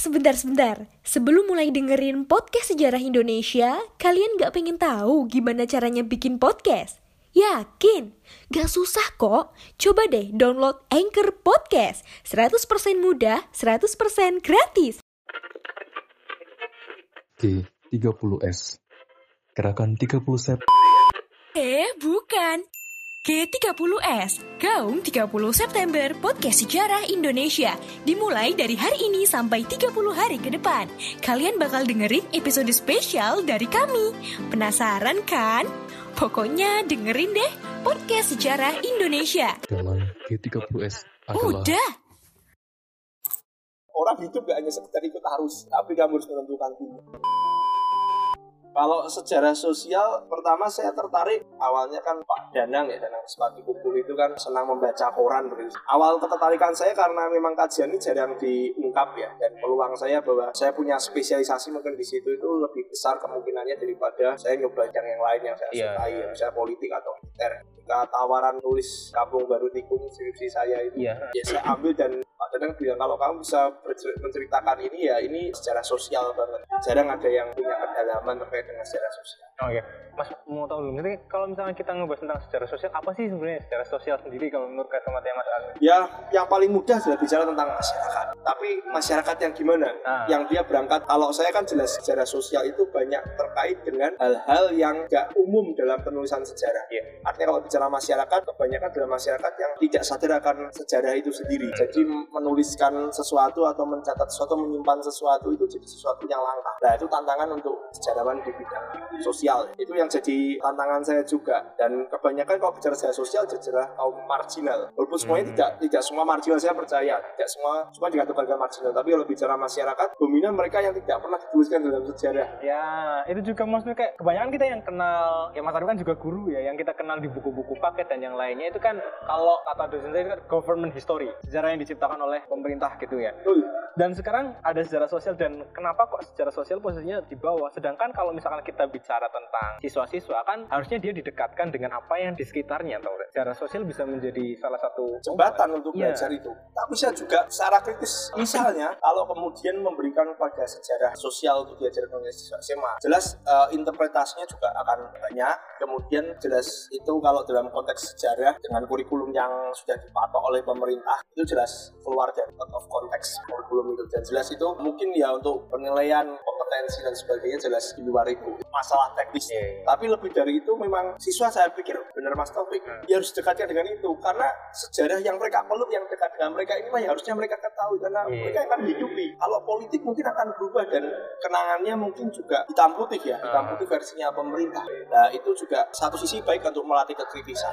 sebentar-sebentar. Sebelum mulai dengerin podcast sejarah Indonesia, kalian gak pengen tahu gimana caranya bikin podcast? Yakin? Gak susah kok. Coba deh download Anchor Podcast. 100% mudah, 100% gratis. G30S Gerakan 30 Sep Eh, bukan. G30S, Gaung 30 September Podcast Sejarah Indonesia Dimulai dari hari ini sampai 30 hari ke depan Kalian bakal dengerin episode spesial dari kami Penasaran kan? Pokoknya dengerin deh Podcast Sejarah Indonesia Dalam G30S adalah Udah! orang hidup gak hanya sekedar ikut arus, tapi kamu harus menentukan pilihan. Kalau sejarah sosial, pertama saya tertarik awalnya kan Pak Danang ya, Danang Sepati Kumpul itu kan senang membaca koran. begitu. Awal ketertarikan saya karena memang kajian ini jarang diungkap ya, dan peluang saya bahwa saya punya spesialisasi mungkin di situ itu lebih besar kemungkinannya daripada saya nyoba yang yang lain yang saya Iya. sukai, ya, misalnya politik atau militer. Ketika tawaran nulis Kampung Baru Tikung skripsi saya itu, Iya. ya saya ambil dan Pak Danang bilang kalau kamu bisa menceritakan ini ya ini secara sosial banget. Jarang ada yang punya kedalaman terkait dengan sejarah sosial. Oke, Mas mau tahu dulu, nanti kalau misalnya kita ngebahas tentang sejarah sosial, apa sih sebenarnya sejarah sosial sendiri kalau menurut kacamata Mas Alwi? Ya, yang paling mudah adalah bicara tentang masyarakat. Tapi masyarakat yang gimana? Ah. Yang dia berangkat. Kalau saya kan jelas sejarah sosial itu banyak terkait dengan hal-hal yang gak umum dalam penulisan sejarah. Iya. Artinya kalau bicara masyarakat, kebanyakan adalah masyarakat yang tidak sadar akan sejarah itu sendiri. Jadi menuliskan sesuatu atau mencatat sesuatu, menyimpan sesuatu itu jadi sesuatu yang langka. Nah itu tantangan untuk sejarawan di bidang sosial. Itu yang jadi tantangan saya juga. Dan kebanyakan kalau bicara sejarah sosial, sejarah kaum marginal. Walaupun semuanya Hmm. tidak tidak semua marginal saya percaya, tidak semua semua dikategorikan marginal. Tapi kalau bicara masyarakat, dominan mereka yang tidak pernah dituliskan dalam sejarah. Ya, itu juga maksudnya kayak kebanyakan kita yang kenal, ya Mas Alwi kan juga guru ya, yang kita kenal di buku-buku paket dan yang lainnya itu kan kalau kata dosen saya itu kan government history, sejarah yang diciptakan oleh pemerintah gitu ya. Dan sekarang ada sejarah sosial dan kenapa kok sejarah sosial posisinya di bawah? Sedangkan kalau misalkan kita bicara tentang siswa-siswa kan harusnya dia didekatkan dengan apa yang di sekitarnya, tau nggak? Sejarah sosial bisa menjadi salah satu jembatan untuk Iya. belajar itu. Tapi saya juga secara kritis, misalnya kalau kemudian memberikan pada sejarah sosial untuk diajarkan oleh siswa SMA, jelas eh, interpretasinya juga akan banyak. Kemudian jelas itu kalau dalam konteks sejarah dengan kurikulum yang sudah dipatok oleh pemerintah itu jelas keluar dari out of konteks kurikulum itu dan jelas itu mungkin ya untuk penilaian kompetensi dan sebagainya jelas di luar itu masalah teknis. Iya. Tapi lebih dari itu memang siswa saya pikir benar Mas Taufik dia harus dekatkan dengan itu karena sejarah yang mereka peluk yang dekat dengan mereka inilah yang harusnya mereka ketahui karena Iya. mereka akan hidupi. Kalau politik mungkin akan berubah dan kenangannya mungkin juga hitam putih ya, hitam Ah. putih versinya pemerintah. Nah itu juga satu sisi baik untuk melatih kekritisan.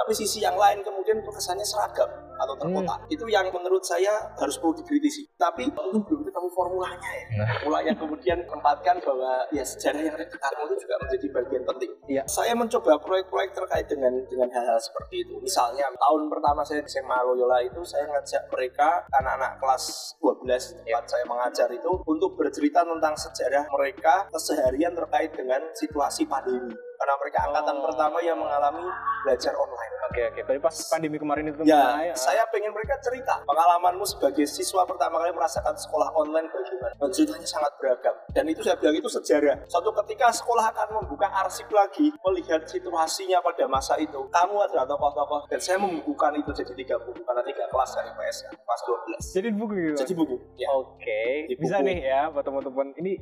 Tapi sisi yang lain kemudian kesannya seragam atau terkotak. Itu yang menurut saya harus perlu dikritisi. Tapi mungkin belum ketemu formulanya ya. Formulanya kemudian menempatkan bahwa ya sejarah yang dekat itu juga menjadi bagian penting. Iya. Saya mencoba proyek-proyek terkait dengan dengan hal-hal seperti itu. Misalnya tahun pertama saya di SMA Loyola itu saya ngajak mereka anak-anak kelas 12 tempat saya mengajar itu untuk bercerita tentang sejarah mereka keseharian terkait dengan situasi pandemi. Karena mereka angkatan Oh. pertama yang mengalami belajar online. Oke oke. Tapi pas pandemi kemarin itu Ya, mulai, saya pengen mereka cerita pengalamanmu sebagai siswa pertama kali merasakan sekolah online bagaimana. Dan ceritanya sangat beragam. Dan itu saya bilang itu sejarah. Suatu ketika sekolah akan membuka arsip lagi, melihat situasinya pada masa itu. Kamu adalah tokoh-tokoh. Dan saya membukukan itu jadi tiga buku, karena tiga kelas dari PSK, kelas 12. jadi buku gitu. Jadi buku. Ya. Oke, Di bisa nih ya buat teman-teman. Ini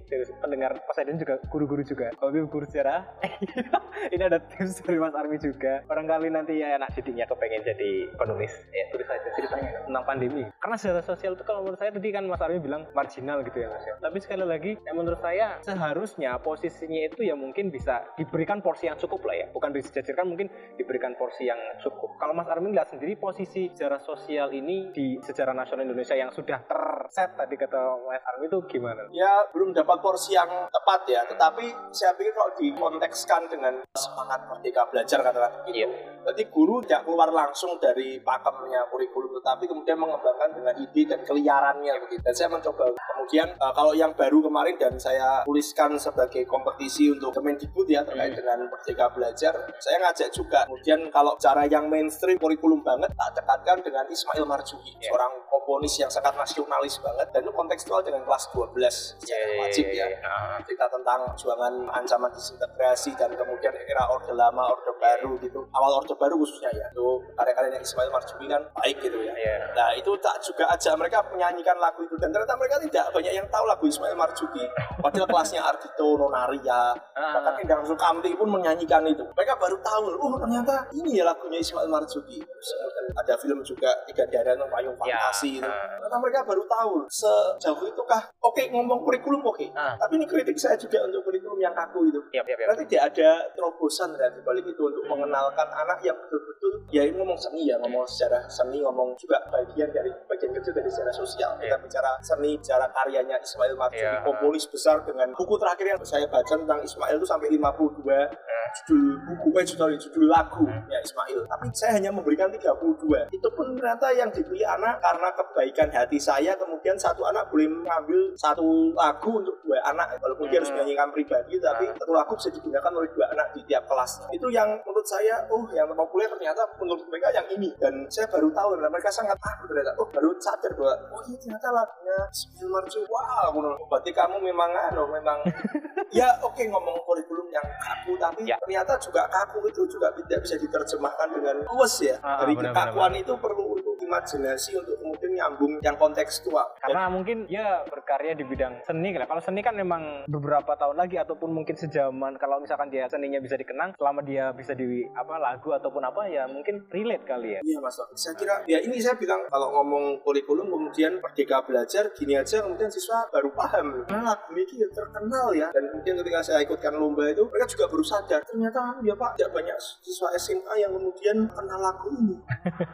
pendengar Mas Aiden juga guru-guru juga. Kalau guru sejarah, ini ada tips dari Mas Armi juga. Barangkali nanti ya anak didiknya kepengen jadi penulis. Ya tulis aja ceritanya tentang pandemi. Karena sejarah sosial itu kalau menurut saya tadi kan Mas Armi bilang marginal gitu ya Mas ya. Tapi sekali lagi, ya menurut saya seharusnya posisinya itu ya mungkin bisa diberikan porsi yang cukup lah ya. Bukan disejajarkan mungkin diberikan porsi yang cukup. Kalau Mas Armi lihat sendiri posisi sejarah sosial ini di sejarah nasional Indonesia yang sudah terset tadi kata Mas Armi itu gimana? ya belum dapat porsi yang tepat ya tetapi saya pikir kalau dikontekskan dengan semangat merdeka belajar katakan begitu Iya. Berarti guru tidak keluar langsung dari pakemnya kurikulum, tetapi kemudian mengembangkan dengan ide dan keliarannya begitu. Dan saya mencoba. Kemudian uh, kalau yang baru kemarin dan saya tuliskan sebagai kompetisi untuk Kemendikbud ya terkait Hmm. dengan Merdeka Belajar, saya ngajak juga. Kemudian kalau cara yang mainstream kurikulum banget, tak dekatkan dengan Ismail Marzuki, Ya. seorang komponis yang sangat nasionalis banget dan itu kontekstual dengan kelas 12 secara wajib ya Ah, cerita tentang perjuangan ancaman disintegrasi dan kemudian era orde lama, orde baru gitu. Awal orde baru khususnya ya. Itu karya-karya yang Ismail Marzuki kan baik gitu ya. Iya. Nah itu tak juga ajak mereka menyanyikan lagu itu dan ternyata mereka tidak banyak yang tahu lagu Ismail Marzuki. Padahal kelasnya Ardito, Nonaria, Ah. bahkan Endang Sukamti pun menyanyikan itu. Mereka baru tahu, oh ternyata ini ya lagunya Ismail Marzuki. Terus ada film juga Tiga Darah tentang Payung Ya, Fantasi itu. ah. Ternyata mereka baru tahu sejauh itu kah? Oke ngomong kurikulum oke, Ah. tapi ini kritik saya juga untuk kurikulum yang kaku itu. Yap, yap, yap. Berarti tidak ada terobosan ya di balik itu untuk mengenalkan anak yang betul-betul ya ini ngomong seni ya, ngomong sejarah seni, ngomong juga bagian dari bagian kecil dari sejarah sosial. Kita Iya. bicara seni, bicara karyanya Ismail Marzuki, Iya. komponis besar dengan buku terakhir yang saya baca tentang Ismail itu sampai 52 judul buku, eh judul, judul lagu ya Ismail. Tapi saya hanya memberikan 32. Itu pun ternyata yang dibeli anak karena kebaikan hati saya kemudian satu anak boleh mengambil satu lagu untuk dua anak walaupun dia harus Hmm. menyanyikan pribadi tapi satu lagu bisa digunakan oleh dua anak di tiap kelas. Itu yang menurut saya oh yang populer ternyata menurut mereka yang ini dan saya baru tahu dan mereka sangat takut ternyata oh baru sadar bahwa oh ini ternyata lagunya Ismail Marzuki. Wah, wow, berarti kamu memang anu memang ya oke ngomong kurikulum yang kaku tapi Ya. ternyata juga kaku itu juga tidak bisa diterjemahkan dengan luas ya Ah, dari benar, kekakuan itu perlu imajinasi untuk kemudian nyambung yang kontekstual. Dan Karena mungkin ya berkarya di bidang seni kan. Kalau seni kan memang beberapa tahun lagi ataupun mungkin sejaman kalau misalkan dia seninya bisa dikenang selama dia bisa di apa lagu ataupun apa ya mungkin relate kali ya. Iya mas saya kira ya ini saya bilang kalau ngomong kurikulum kemudian merdeka belajar gini aja kemudian siswa baru paham. Karena lagu ini ya terkenal ya. Dan kemudian ketika saya ikutkan lomba itu mereka juga baru sadar ternyata ya pak tidak banyak siswa SMA yang kemudian kenal lagu ini.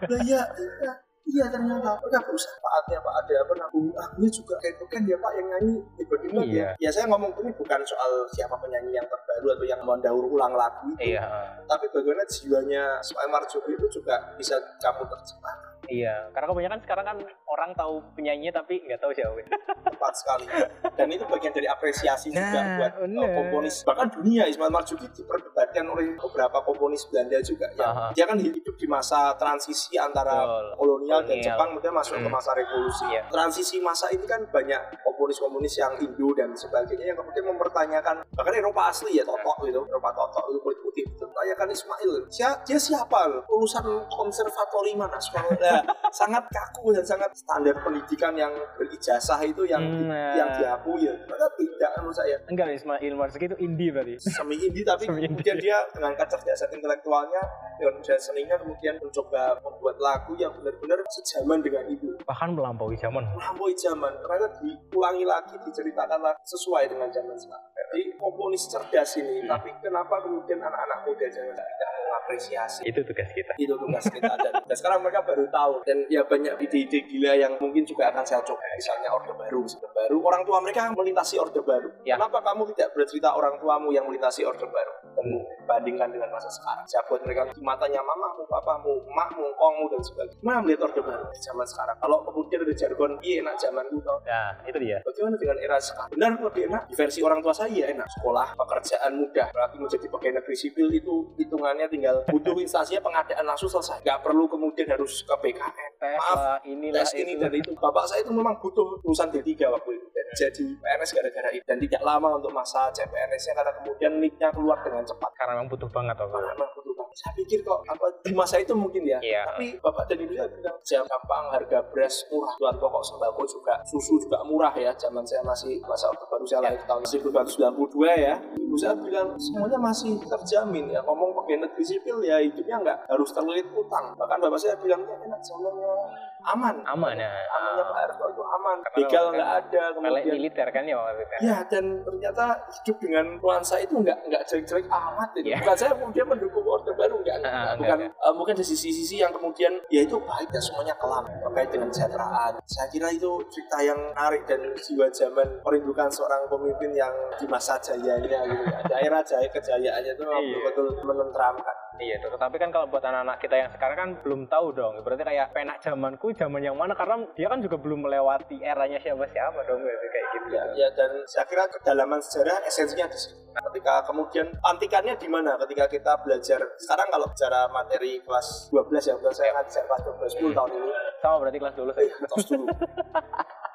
Nah iya iya Iya ternyata mereka berusaha saatnya Pak ada apa namanya lagunya juga kayak bukan ya Pak yang nyanyi hebat-hebat Iya. ya. Ya saya ngomong ini bukan soal siapa penyanyi yang terbaru atau yang mendaur ulang lagu itu. Iya. Tapi bagaimana jiwanya Ismail Marzuki itu juga bisa kamu terjemahkan Iya, karena kebanyakan sekarang kan orang tahu penyanyinya tapi nggak tahu siapa. tepat sekali dan itu bagian dari apresiasi juga Nah, buat uh, komponis bahkan dunia Ismail Marzuki diperdebatkan oleh beberapa komponis Belanda juga ya Aha. dia kan hidup di masa transisi antara Betul. kolonial dan. Jepang kemudian masuk ke Hmm. masa revolusi Iya. transisi masa ini kan banyak komponis-komponis yang Indo dan sebagainya yang kemudian mempertanyakan bahkan Eropa asli ya Totok gitu Eropa Totok itu kulit putih tanyakan Ismail Sia- dia siapa lulusan konservatori mana sekolah Nah, sangat kaku dan sangat standar pendidikan yang berijazah itu yang di- Nah. yang diakui ya ternyata tidak menurut saya Enggak, Ismail Marzuki itu indie berarti. semi indie tapi Semi indie. kemudian dia dengan kecerdasan intelektualnya dengan kecerdasan seninya kemudian mencoba membuat lagu yang benar-benar sejaman dengan itu Bahkan melampaui zaman. melampaui zaman ternyata diulangi lagi diceritakan lagi sesuai dengan zaman sekarang jadi komponis cerdas ini tapi kenapa kemudian anak-anak muda zaman sekarang tidak mengapresiasi Itu tugas kita. itu tugas kita dan, dan sekarang mereka baru tahu dan ya banyak ide-ide gila yang mungkin juga akan saya coba. Misalnya orde baru orde baru orang tua mereka melintasi orde baru. Ya. kenapa kamu tidak bercerita orang tuamu yang melintasi orde baru dan bandingkan dengan masa sekarang saya buat mereka di matanya mamamu papamu emakmu kongmu dan sebagainya mana melihat orde baru di zaman sekarang kalau kemudian ada jargon iya enak zamanku tau Nah, itu dia. Bagaimana dengan era sekarang? Benar lebih enak di versi orang tua saya ya enak. Sekolah, pekerjaan mudah. Berarti menjadi pegawai negeri sipil itu hitungannya tinggal butuh instansinya pengadaan langsung selesai. Nggak perlu kemudian harus ke BKN. Tes Maaf, lah, inilah tes ini itu. dan itu. Bapak saya itu memang butuh lulusan D3 waktu itu. Jadi PNS gara-gara itu. Dan tidak lama untuk masa CPNS-nya karena kemudian nicknya keluar dengan cepat. Karena memang butuh banget apa. Karena memang butuh banget. Saya pikir kok apa di masa itu mungkin ya. Iya. Tapi Bapak dan Ibu saya bilang jam gampang harga beras murah, kebutuhan pokok sembako juga, susu juga murah ya. Zaman saya masih masa orde baru saya lahir tahun 1992 ya. Ibu saya bilang semuanya masih terjamin ya. Ngomong pegawai negeri sipil ya hidupnya nggak harus terlilit utang. Bahkan Bapak saya bilang ya enak zamannya aman. Aman ya. Amannya Pak Harto itu aman. Begal kan nggak ada Melek kemudian militer kan ya itu. Ya dan ternyata hidup dengan nuansa itu nggak nggak jelek-jelek amat itu. Iya. Bukan saya kemudian mendukung orde baru nggak. Ah, bukan enggak, eh, mungkin ada sisi-sisi yang kemudian ya itu baik dan semuanya kelam terkait dengan kesejahteraan. Saya kira itu cerita yang menarik dan jiwa zaman merindukan seorang pemimpin yang di masa jayanya gitu ya. Daerah jaya kejayaannya itu Iya. betul-betul menenteramkan. Iya, tuh. tapi kan kalau buat anak-anak kita yang sekarang kan belum tahu dong. Berarti kayak penak zamanku zaman yang mana karena dia kan juga belum melewati eranya siapa-siapa dong berarti kayak gitu. Ya, ya dan saya kira kedalaman sejarah esensinya di situ. Ketika kemudian antikannya di mana? Ketika kita belajar sekarang kalau bicara materi kelas 12 ya, saya ngajar kelas 12 10 tahun ini. Sama berarti kelas dulu saya. Tos dulu.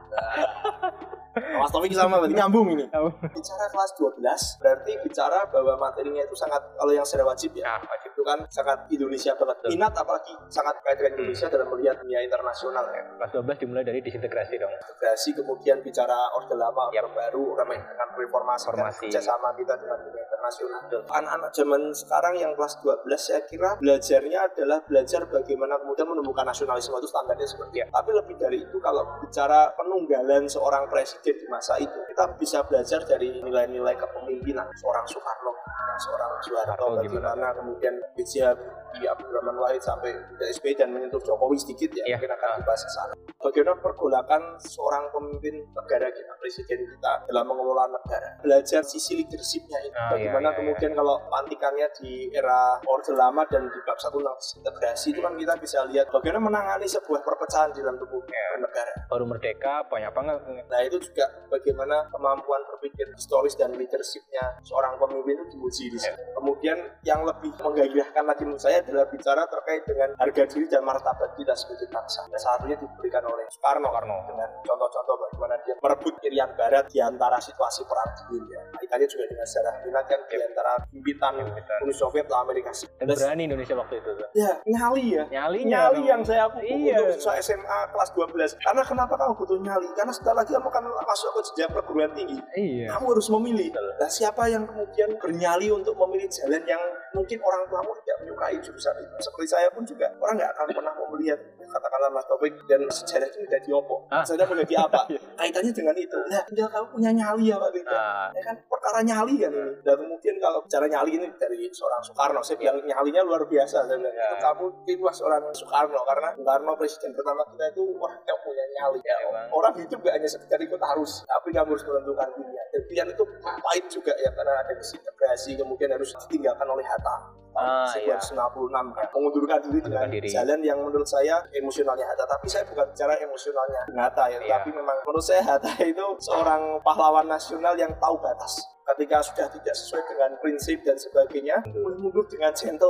Nah, Mas Taufik sama berarti nyambung ini. Bicara kelas 12 berarti bicara bahwa materinya itu sangat kalau yang secara wajib ya. Nah, wajib. Itu kan sangat Indonesia banget. Minat apalagi sangat kait dengan Indonesia dalam melihat dunia internasional ya. Kelas 12 dimulai dari disintegrasi dong. integrasi kemudian bicara orde lama Yap. orde baru ramai dengan reformasi, Reformasi. dan kerjasama kita dengan dunia internasional anak-anak zaman sekarang yang kelas 12 saya kira belajarnya adalah belajar bagaimana kemudian menemukan nasionalisme itu standarnya seperti Ya. apa tapi lebih dari itu kalau bicara penunggalan seorang presiden di masa itu kita bisa belajar dari nilai-nilai kepemimpinan seorang Soekarno seorang Soeharto Soeharto bagaimana kemudian B.J. Habibie, Abdurrahman Wahid sampai ke SBY dan menyentuh Jokowi sedikit ya Iya. mungkin akan dibahas sana bagaimana pergolakan seorang pemimpin negara kita, presiden kita dalam mengelola negara. Belajar sisi leadershipnya ini. Ah, bagaimana iya, iya, kemudian kalau pantikannya di era Orde Lama dan di bab satu integrasi itu kan kita bisa lihat bagaimana menangani sebuah perpecahan di dalam tubuh Iya. negara. Baru merdeka banyak banget. Nah itu juga bagaimana kemampuan berpikir historis dan leadershipnya seorang pemimpin itu diuji di sini. Kemudian yang lebih menggairahkan lagi menurut saya adalah bicara terkait dengan harga diri dan martabat kita sebagai bangsa. Yang satunya diberikan oleh Soekarno, Soekarno. dengan contoh-contoh bagaimana dia merebut Irian Barat di antara situasi perang dingin ya. Kaitannya juga dengan sejarah dunia kan di antara pimpinan. Uni Soviet dan Amerika Dan Serikat. berani Indonesia waktu itu tuh. Ya, nyali ya Nyalinya. nyali dong. yang saya aku Iya. untuk siswa SMA kelas 12 karena kenapa kamu butuh nyali karena setelah lagi kamu akan masuk ke jenjang perguruan tinggi Iya. kamu harus memilih nah siapa yang kemudian bernyali untuk memilih jalan yang mungkin orang tuamu tidak menyukai jurusan itu seperti saya pun juga orang nggak akan pernah mau melihat katakanlah Mas Taufik dan sejarah itu menjadi apa Ah. sejarah menjadi apa? Kaitannya dengan itu. Nah tinggal kamu punya nyali ya Pak Bida Nah, ya kan? Perkara nyali kan ini. Dan mungkin kalau bicara nyali ini dari seorang Soekarno saya bilang nyalinya luar biasa saya bilang Ya. itu kamu itulah seorang Soekarno karena Soekarno presiden pertama kita itu wah yang punya nyali. Ya orang hidup gak hanya sekedar ikut arus tapi kamu harus menentukan pilihan dan pilihan itu pahit juga ya karena ada disintegrasi kemudian harus ditinggalkan oleh Hatta Ah, iya. 1996 kan mengundurkan diri dengan diri. jalan yang menurut saya emosionalnya Hatta tapi saya bukan bicara emosionalnya Hatta ya Iya. tapi memang menurut saya Hatta itu seorang pahlawan nasional yang tahu batas ketika sudah tidak sesuai dengan prinsip dan sebagainya mundur dengan gentle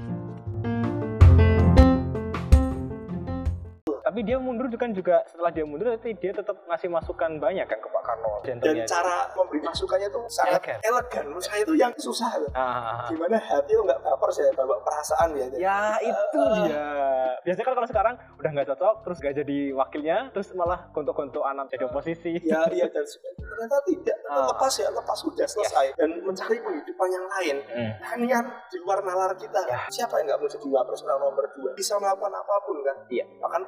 Tapi dia mundur kan juga setelah dia mundur tapi dia tetap ngasih masukan banyak kan ke Pak Karno. dan cara memberi masukannya itu sangat Elegan. elegan menurut saya itu yang susah Ah, ah, ah. gimana hati itu nggak baper saya bawa perasaan ya Ya itu dia. Biasanya kan kalau sekarang udah nggak cocok, terus nggak jadi wakilnya, terus malah gontok-gontok anak jadi oposisi. ya iya dan ternyata tidak Ah. lepas ya lepas sudah selesai dan mencari penghidupan yang lain Hmm. nah, ini kan di luar nalar kita Ya. siapa yang nggak mau jadi wapres orang nomor dua bisa melakukan apa pun kan Iya. bahkan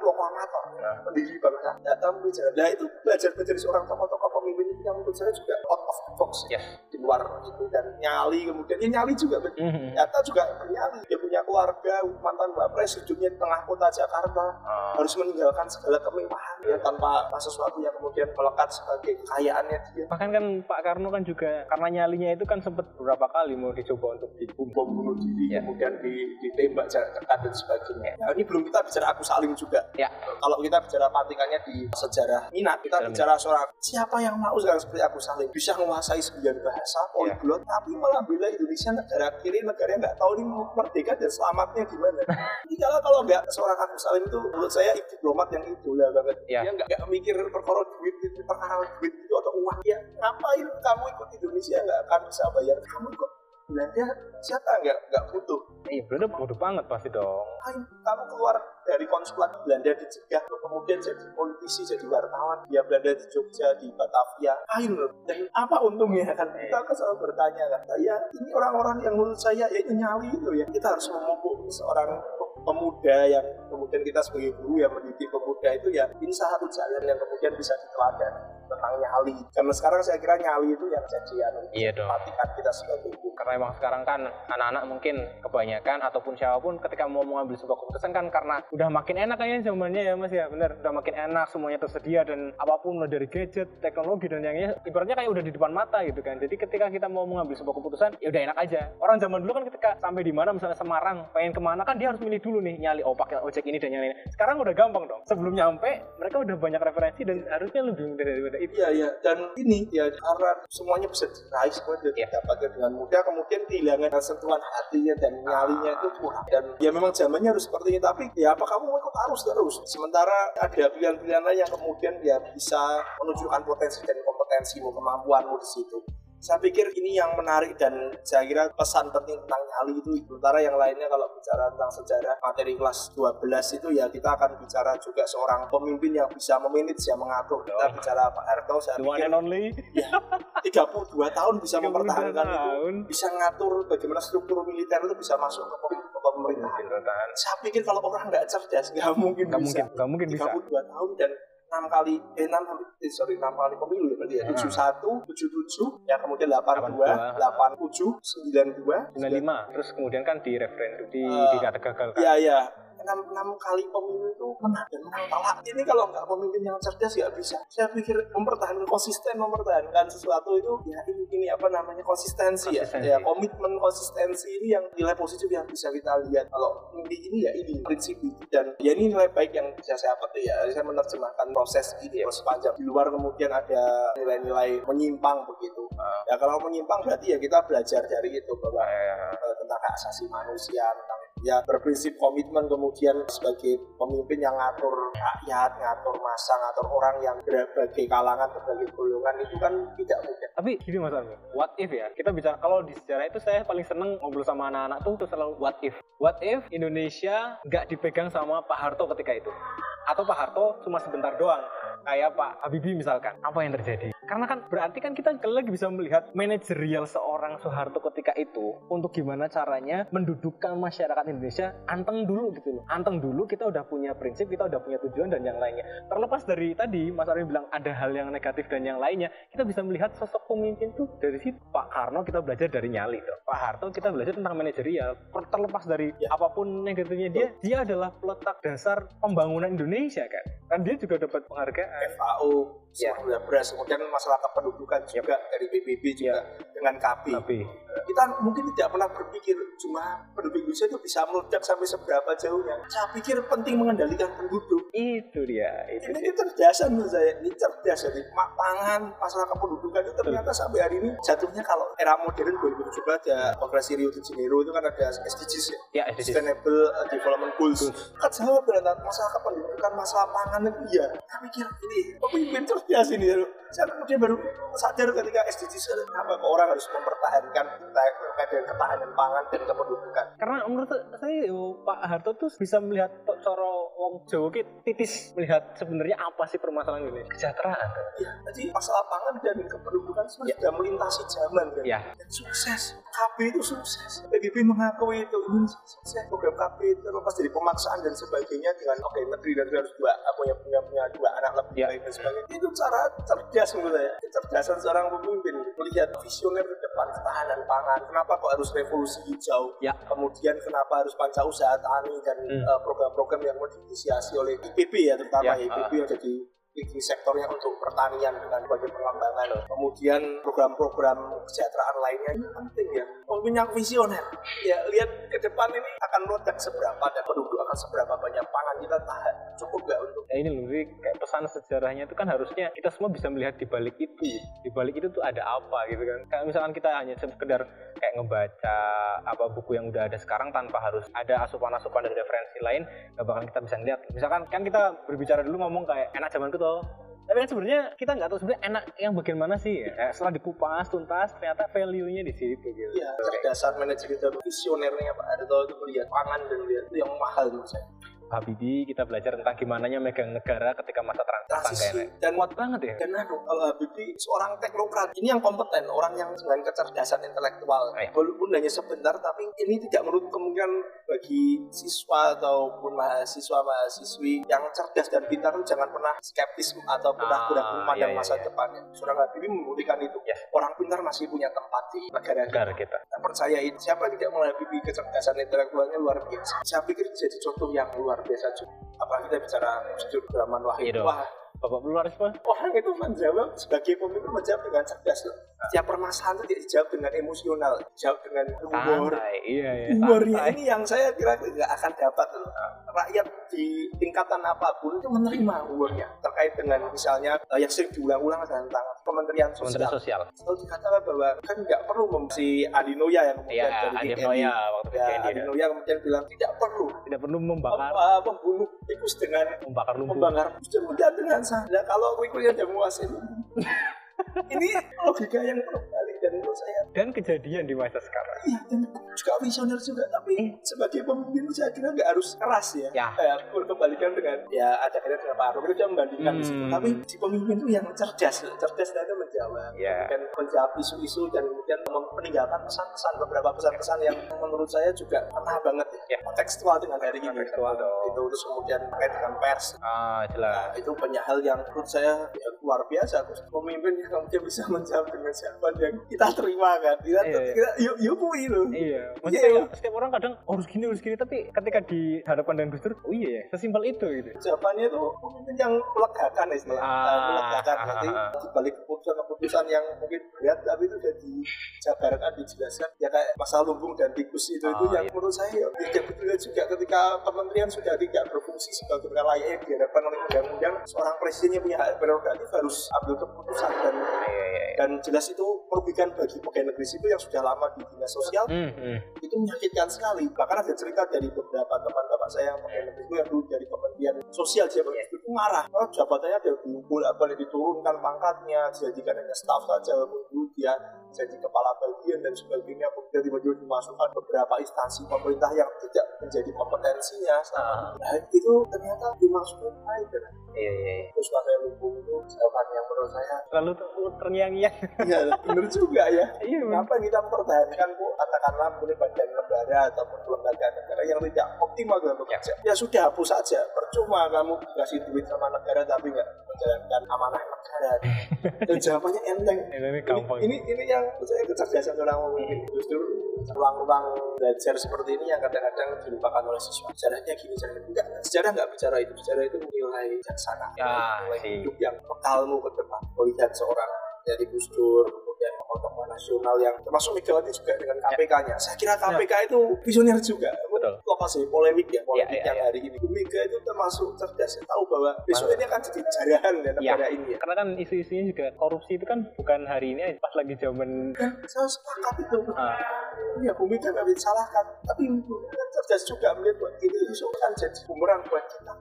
proklamator pendiri bangsa datang bicara nah itu belajar belajar seorang tokoh-tokoh pemimpin yang menurut saya juga out of the box Yes. di luar itu dan nyali kemudian dia nyali juga betul Mhm. Nyata juga bernyali dia punya keluarga mantan wapres hidupnya di tengah kota Jakarta Ah. harus meninggalkan segala kemewahan ya tanpa sesuatu yang kemudian melekat sebagai kekayaannya dia Bahkan kan Pak Karno kan juga karena nyalinya itu kan sempat beberapa kali mau dicoba untuk dibom. bom bunuh diri Ya. kemudian di- ditembak jarak dekat dan sebagainya nah, ini belum kita bicara aku saling juga Ya. Kalau kita bicara patikannya di sejarah minat kita Sejarah bicara seorang siapa yang mau sekarang seperti aku saling bisa menguasai sembilan bahasa Ya. polyglot tapi malah bela Indonesia negara kiri negara yang nggak tahu ini mau merdeka dan selamatnya gimana ini kalau kalau nggak seorang aku saling itu menurut saya diplomat yang idola banget. Ya. dia nggak nggak mikir perkara duit itu perkara duit itu atau uang. Ya ngapain kamu ikut Indonesia nggak akan bisa bayar? Kamu ikut Belanda siapa nggak nggak butuh? Iya, Belanda bodoh banget pasti dong. Ayo, kamu keluar dari konsulat Belanda dicegah kemudian jadi politisi jadi wartawan. Ya Belanda di Jogja di Batavia. Ayo loh. Dan apa untungnya? Kan kita kan selalu bertanya kan. Saya ini orang-orang yang menurut saya ya itu nyali itu ya. Kita harus memupuk seorang pe- pemuda yang kemudian kita sebagai guru yang mendidik pemuda itu ya ini satu jalan yang kemudian bisa diteladani tentang nyali. Karena sekarang saya kira nyali itu yang jadi anu Iya dong. matikan kita sebagai guru Karena emang sekarang kan anak-anak mungkin kebanyakan ataupun siapa pun ketika mau mengambil sebuah keputusan kan karena udah makin enak kayaknya zamannya ya mas ya. Bener udah makin enak semuanya tersedia dan apa pun mulai dari gadget teknologi dan yang lainnya ibaratnya kayak udah di depan mata gitu kan. Jadi ketika kita mau mengambil sebuah keputusan ya udah enak aja. Orang zaman dulu kan ketika sampai di mana misalnya Semarang pengen ke mana kan dia harus milih dulu nih nyali oh pakai ojek ini dan yang lainnya. Sekarang udah gampang dong. Sebelum nyampe mereka udah banyak referensi dan harusnya lebih mudah daripada Iya iya dan ini ya karena semuanya bisa diraih semua bisa Iya. didapatkan dengan mudah. Kemudian kehilangan sentuhan hatinya dan nyalinya itu kurang. Dan ya memang zamannya harus seperti ini. Tapi ya apa kamu mau ikut arus terus? Sementara ada pilihan-pilihan lain yang kemudian ya bisa menunjukkan potensi dan kompetensimu kemampuanmu di situ saya pikir ini yang menarik dan saya kira pesan penting tentang nyali itu. Sementara yang lainnya kalau bicara tentang sejarah materi kelas 12 itu ya kita akan bicara juga seorang pemimpin yang bisa memanage yang mengatur. Kita bicara Pak Harto saya the pikir only. 32 tahun bisa 32 mempertahankan itu. bisa ngatur bagaimana struktur militer itu bisa masuk ke pem- ke pemerintahan. Pemerintahan. saya pikir kalau orang nggak cerdas nggak mungkin Nggak bisa. mungkin, nggak mungkin bisa. 32 tahun dan enam kali eh enam eh, sorry enam kali pemilu ya berarti ya. Tujuh satu tujuh tujuh ya kemudian delapan dua 82. delapan tujuh sembilan dua. 95 terus kemudian kan di referendum di Eh, dikata gagal kan? ya ya enam enam kali pemilu itu menang dan menang telak ini kalau nggak pemimpin yang cerdas nggak bisa. Saya pikir mempertahankan konsisten mempertahankan sesuatu itu ya ini ini apa namanya konsistensi, Konsistensi. ya ya komitmen konsistensi ini yang nilai positif yang bisa kita lihat. Kalau ini ini ya ini prinsip itu dan ya ini nilai baik yang bisa saya petik ya. Saya menerjemahkan proses ini proses panjang di luar kemudian ada nilai-nilai menyimpang begitu. Ya kalau menyimpang berarti ya kita belajar dari itu bahwa eh, tentang hak asasi manusia tentang ya berprinsip komitmen kemudian sebagai pemimpin yang ngatur rakyat ngatur masa ngatur orang yang berbagai kalangan berbagai golongan itu kan tidak mudah. Tapi gini mas Armi what if ya? Kita bicara kalau di sejarah itu saya paling seneng ngobrol sama anak-anak tuh, tuh selalu what if. What if Indonesia nggak dipegang sama Pak Harto ketika itu? Atau Pak Harto cuma sebentar doang? Kayak Pak Habibie misalkan. Apa yang terjadi karena kan berarti kan kita lagi bisa melihat manajerial seorang Soeharto ketika itu untuk gimana caranya mendudukkan masyarakat Indonesia anteng dulu gitu loh. Anteng dulu kita udah punya prinsip kita udah punya tujuan dan yang lainnya. Terlepas dari tadi Mas Armi bilang ada hal yang negatif dan yang lainnya kita bisa melihat sosok pemimpin tuh dari situ. Pak Karno kita belajar dari nyali tuh. Pak Harto kita belajar tentang manajerial. Terlepas dari apa pun negatifnya dia dia adalah peletak dasar pembangunan Indonesia kan. Kan dia juga dapat penghargaan. FAO Ya. sudah beras kemudian masalah kependudukan juga dari PBB juga dengan tapi kita mungkin tidak pernah berpikir cuma penduduk Indonesia itu bisa meledak sampai seberapa jauhnya. Saya pikir penting mengendalikan penduduk. Itu dia itu ini kecerdasan menurut saya ini cerdas jadi pangan masalah kependudukan itu ternyata sampai hari ini jatuhnya kalau era modern 2017 ada konferensi Rio de Janeiro itu kan ada SDGs ya? Ya SDGs. Sustainable Development Goals. Goals. kan jawab ternyata masalah kependudukan masalah pangan itu ya saya pikir ini pemimpin cerdas ini ya. saya kemudian baru sadar ketika SDGs kenapa kok orang harus mempertahankan terkait dengan ketahanan pangan dan kependudukan karena menurut saya Pak Harto tuh bisa melihat coro wong Jawa ki titis melihat sebenarnya apa sih permasalahan ini? Kesejahteraan. Ya jadi masalah pangan dan kependudukan sebenarnya sudah melintasi zaman kan? Ya dan sukses. KB itu sukses. PBB mengakui itu ini sukses. Program KB itu terlepas dari pemaksaan dan sebagainya dengan oke menteri dan harus dua punya punya punya dua anak lebih Ya. baik dan sebagainya. Itu cara cerdas menurut saya. Kecerdasan seorang pemimpin melihat visioner ke depan ketahanan pangan. Kenapa kok harus revolusi hijau? Ya. kemudian kenapa harus panca usaha tani dan Hmm. eh, program-program yang mau diinisiasi oleh IPB ya terutama Ya, IPB yang jadi leading sektornya untuk pertanian dengan berbagai pengembangan kemudian program-program kesejahteraan lainnya ini penting ya. Pemimpin yang visioner. Ya lihat ke depan ini akan meledak seberapa dan penduduk akan seberapa banyak pangan. Kita tahan. Cukup nggak untuk ya ini loh kayak pesan sejarahnya itu kan harusnya kita semua bisa melihat di balik itu di balik itu tuh ada apa gitu kan. Kayak misalkan kita hanya sekedar kayak ngebaca apa buku yang udah ada sekarang tanpa harus ada asupan-asupan dari referensi lain gak bakal kita bisa lihat misalkan kan kita berbicara dulu ngomong kayak enak zaman itu toh Tapi kan sebenarnya kita nggak tahu sebenarnya enak yang bagian mana sih ya. Setelah dikupas tuntas ternyata value-nya di situ gitu. Iya, cerdasan manajemen dan visionernya Pak Harto itu melihat pangan dan melihat yang mahal menurut. Habibie kita belajar tentang gimana megang negara ketika masa trans Transisi tangga dan kuat banget ya. dan anu, kalau Habibie seorang teknokrat ini yang kompeten, orang yang dengan kecerdasan intelektual. Eh. Walaupun hanya sebentar, tapi ini tidak menutup kemungkinan bagi siswa ataupun mahasiswa mahasiswi yang cerdas dan pintar jangan pernah skeptis ataupun Ah, ragu-ragu memandang iya, iya, masa iya. depannya. Seorang Habibie membuktikan itu. Yes. Orang pintar masih punya tempat di negara kita. Negara kita. Saya percaya ini siapa tidak menghabisi kecerdasan intelektualnya luar biasa saya pikir jadi contoh yang luar biasa juga. Apalagi kita bicara Gus Rahman Wahid. Iya wah. Bapak pluralisme orang itu menjawab sebagai pemimpin menjawab dengan cerdas loh. Setiap permasalahan itu dijawab dengan emosional dijawab dengan humor. Iya ya. humornya ini yang saya kira tidak akan dapat loh. rakyat di tingkatan apa pun itu menerima humornya. Terkait dengan misalnya eh, yang sering diulang-ulang tentang Kementerian Kementerian Sosial Sosial. selalu dikatakan bahwa kan nggak perlu si Adinoya yang Iya, kemudian dari Adi TNI. Noya waktu ya, PKND. Adinoya kemudian bilang tidak perlu Tidak perlu membakar Mem- uh, membunuh tikus dengan membakar lumpur. membakar mudah dengan sadar kalau kuikunya ada menguasai ini logika yang menurut saya Dan kejadian di masa sekarang. iya dan juga visioner juga tapi sebagai pemimpin saya kira nggak harus keras ya Ya. Eh, berkebalikan dengan ya ada kaitan dengan Pak Arif kita membandingkan di situ Hmm. tapi di pemimpin itu yang cerdas cerdas dan itu menjawab Ya. dan menjawab isu-isu dan kemudian meninggalkan pesan-pesan beberapa pesan-pesan yang menurut saya juga kena banget ya, Ya. kontekstual dengan hari ini Kontekstual dong. itu terus kemudian terkait dengan pers Ah, jelas. Nah, itu banyak hal yang menurut saya ya, luar biasa terus pemimpin yang kemudian bisa menjawab dengan siapa yang kita terima kan kita, Iya, iya. kita yuk yuk kui loh Iya, Iya, maksudnya iya. setiap orang kadang oh, harus gini harus gini tapi ketika dihadapkan dengan Gus Dur, oh iya ya, sesimpel itu gitu. jawabannya itu pemimpin yang melegakan istilah Ah, melegakan ah, nanti ah, ah. di balik keputusan-keputusan yang mungkin berat tapi itu sudah dijabarkan dijelaskan ya kayak masalah lumbung dan tikus itu itu Ah, yang iya. menurut saya ya betul juga ketika kementerian sudah tidak berfungsi sebagai layaknya diharapkan oleh undang-undang seorang presidennya punya hak prerogatif harus ambil keputusan dan Iya, iya, iya. dan jelas itu merugikan bagi pegawai negeri sipil yang sudah lama di dinas sosial Hmm, hmm. itu menyakitkan sekali bahkan ada cerita dari beberapa teman bapak saya yang pegawai negeri sipil yang dulu dari kementerian sosial dia itu marah karena jabatannya ada bolak balik diturunkan pangkatnya dijadikan hanya staff saja dulu dia jadi kepala bagian dan sebagainya kemudian tiba-tiba dimasukkan beberapa instansi pemerintah yang tidak menjadi kompetensinya Ah. nah itu ternyata dimasukin baik dan Iya, iya, iya. terus saya lumbung itu jawaban yang menurut saya Lalu tuh terngiang-ngiang. iya benar juga ya Iya. Kenapa kita mempertahankan bu katakanlah boleh badan negara ataupun lembaga negara yang tidak optimal dalam bekerja? Ya, sudah hapus saja. Percuma kamu dikasih duit sama negara tapi nggak menjalankan amanah negara. Dan jawabannya enteng. Ini, ini gampang. Ini ini yang menurut saya kecerdasan seorang pemimpin. Justru ruang-ruang belajar seperti ini yang kadang-kadang dilupakan oleh siswa. Sejarahnya gini, sejarahnya enggak. Sejarah nggak bicara itu. Sejarah itu nilai bijaksana. Ya, nilai sih. hidup yang bekalmu ke depan. Melihat seorang dari Gus Dur, kemudian tokoh-tokoh nasional yang termasuk Megawati juga dengan KPK-nya. Saya kira KPK itu visioner juga. Betul. Lokasi polemik ya, polemik Ya, ya, yang ya. hari ini. Bu Mega itu termasuk cerdas, tahu bahwa besok ini akan jadi jarahan ya negara ini ya. Karena kan isu-isunya juga korupsi itu kan bukan hari ini aja, pas lagi zaman saya sepakat itu. ah, Ya Bu Mega nggak disalahkan, tapi Bu Mega kan cerdas juga melihat bahwa ini besok akan jadi bumerang buat kita.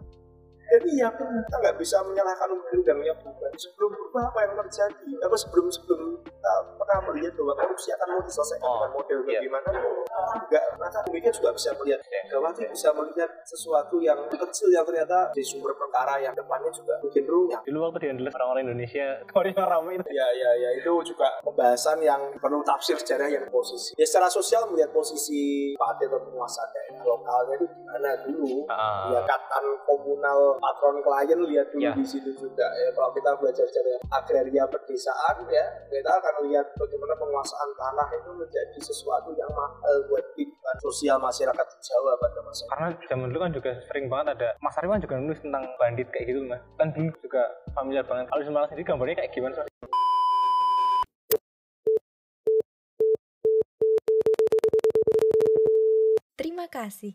Jadi ya kita nggak bisa menyalahkan undang-undangnya bukan sebelum berubah apa yang terjadi apa sebelum sebelum kita pernah melihat bahwa korupsi akan mau diselesaikan Oh, dengan model iya. bagaimana enggak maka demikian juga bisa melihat. Gawati bisa melihat sesuatu yang kecil yang ternyata di sumber perkara yang depannya juga bikin runyam dulu waktu di Andalas orang-orang Indonesia Korea ramai itu. Ya, ya, ya itu juga pembahasan yang perlu tafsir sejarah yang posisi. Ya secara sosial melihat posisi Pak atau penguasa daerah lokalnya itu gimana dulu. Ah. Ya katan komunal patron klien lihat dulu Ya. di situ juga. Ya kalau kita belajar sejarah agraria pedesaan ya kita akan lihat bagaimana penguasaan tanah itu menjadi sesuatu yang mahal buat kehidupan sosial masyarakat di Jawa pada masa itu. Karena zaman dulu kan juga sering banget ada Mas Arifan juga nulis tentang bandit kayak gitu mas. Kan dulu juga familiar banget. Kalau di Semarang sendiri gambarnya kayak gimana? Mas? Terima kasih.